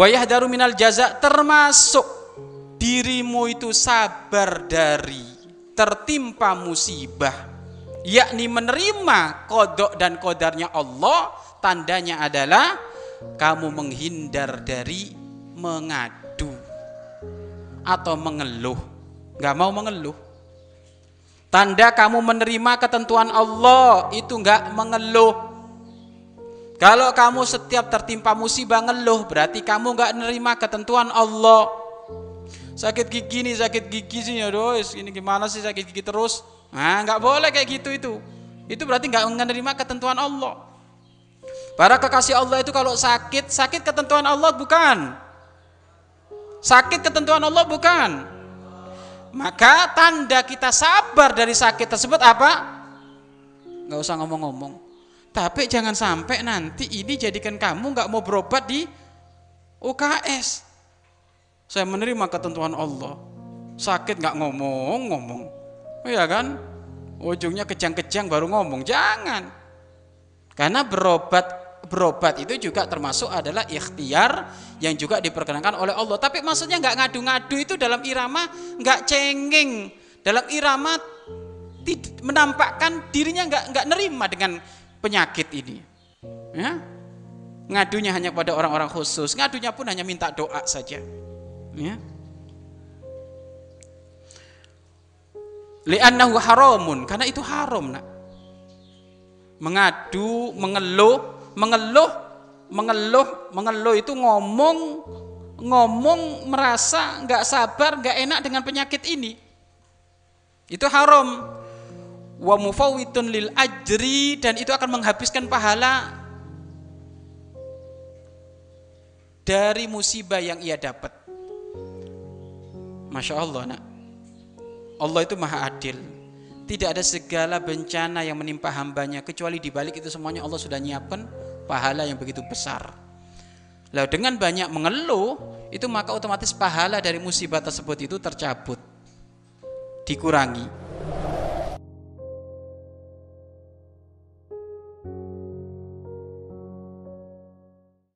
Wa yahdaru minal jaza termasuk dirimu itu sabar dari tertimpa musibah. Yakni menerima kodok dan kodarnya Allah tandanya adalah kamu menghindar dari mengadu atau mengeluh. Nggak mau mengeluh. Tanda kamu menerima ketentuan Allah itu nggak mengeluh kalau kamu setiap tertimpa musibah ngeluh berarti kamu nggak menerima ketentuan Allah. Sakit gigi nih sakit gigi sih ya dos ini gimana sih sakit gigi terus? Nah nggak boleh kayak gitu itu. Itu berarti nggak menerima ketentuan Allah. Para kekasih Allah itu kalau sakit sakit ketentuan Allah bukan. Sakit ketentuan Allah bukan. Maka tanda kita sabar dari sakit tersebut apa? Nggak usah ngomong-ngomong tapi jangan sampai nanti ini jadikan kamu nggak mau berobat di UKS saya menerima ketentuan Allah. Sakit nggak ngomong, ngomong. Iya kan? Ujungnya kejang-kejang baru ngomong. Jangan. Karena berobat berobat itu juga termasuk adalah ikhtiar yang juga diperkenankan oleh Allah. Tapi maksudnya nggak ngadu-ngadu itu dalam irama nggak cengeng, dalam irama menampakkan dirinya nggak nggak nerima dengan penyakit ini. Ya? Ngadunya hanya pada orang-orang khusus, ngadunya pun hanya minta doa saja. Ya? Li'annahu haramun. Karena itu haram nak. Mengadu mengeluh mengeluh mengeluh mengeluh itu ngomong ngomong merasa nggak sabar nggak enak dengan penyakit ini. Itu haram wa mufawwitun lil ajri dan itu akan menghabiskan pahala dari musibah yang ia dapat. Masya Allah nak. Allah itu maha adil. Tidak ada segala bencana yang menimpa hambanya Kecuali di balik itu semuanya Allah sudah nyiapkan pahala yang begitu besar. Lalu dengan banyak mengeluh Itu maka otomatis pahala dari musibah tersebut itu tercabut Dikurangi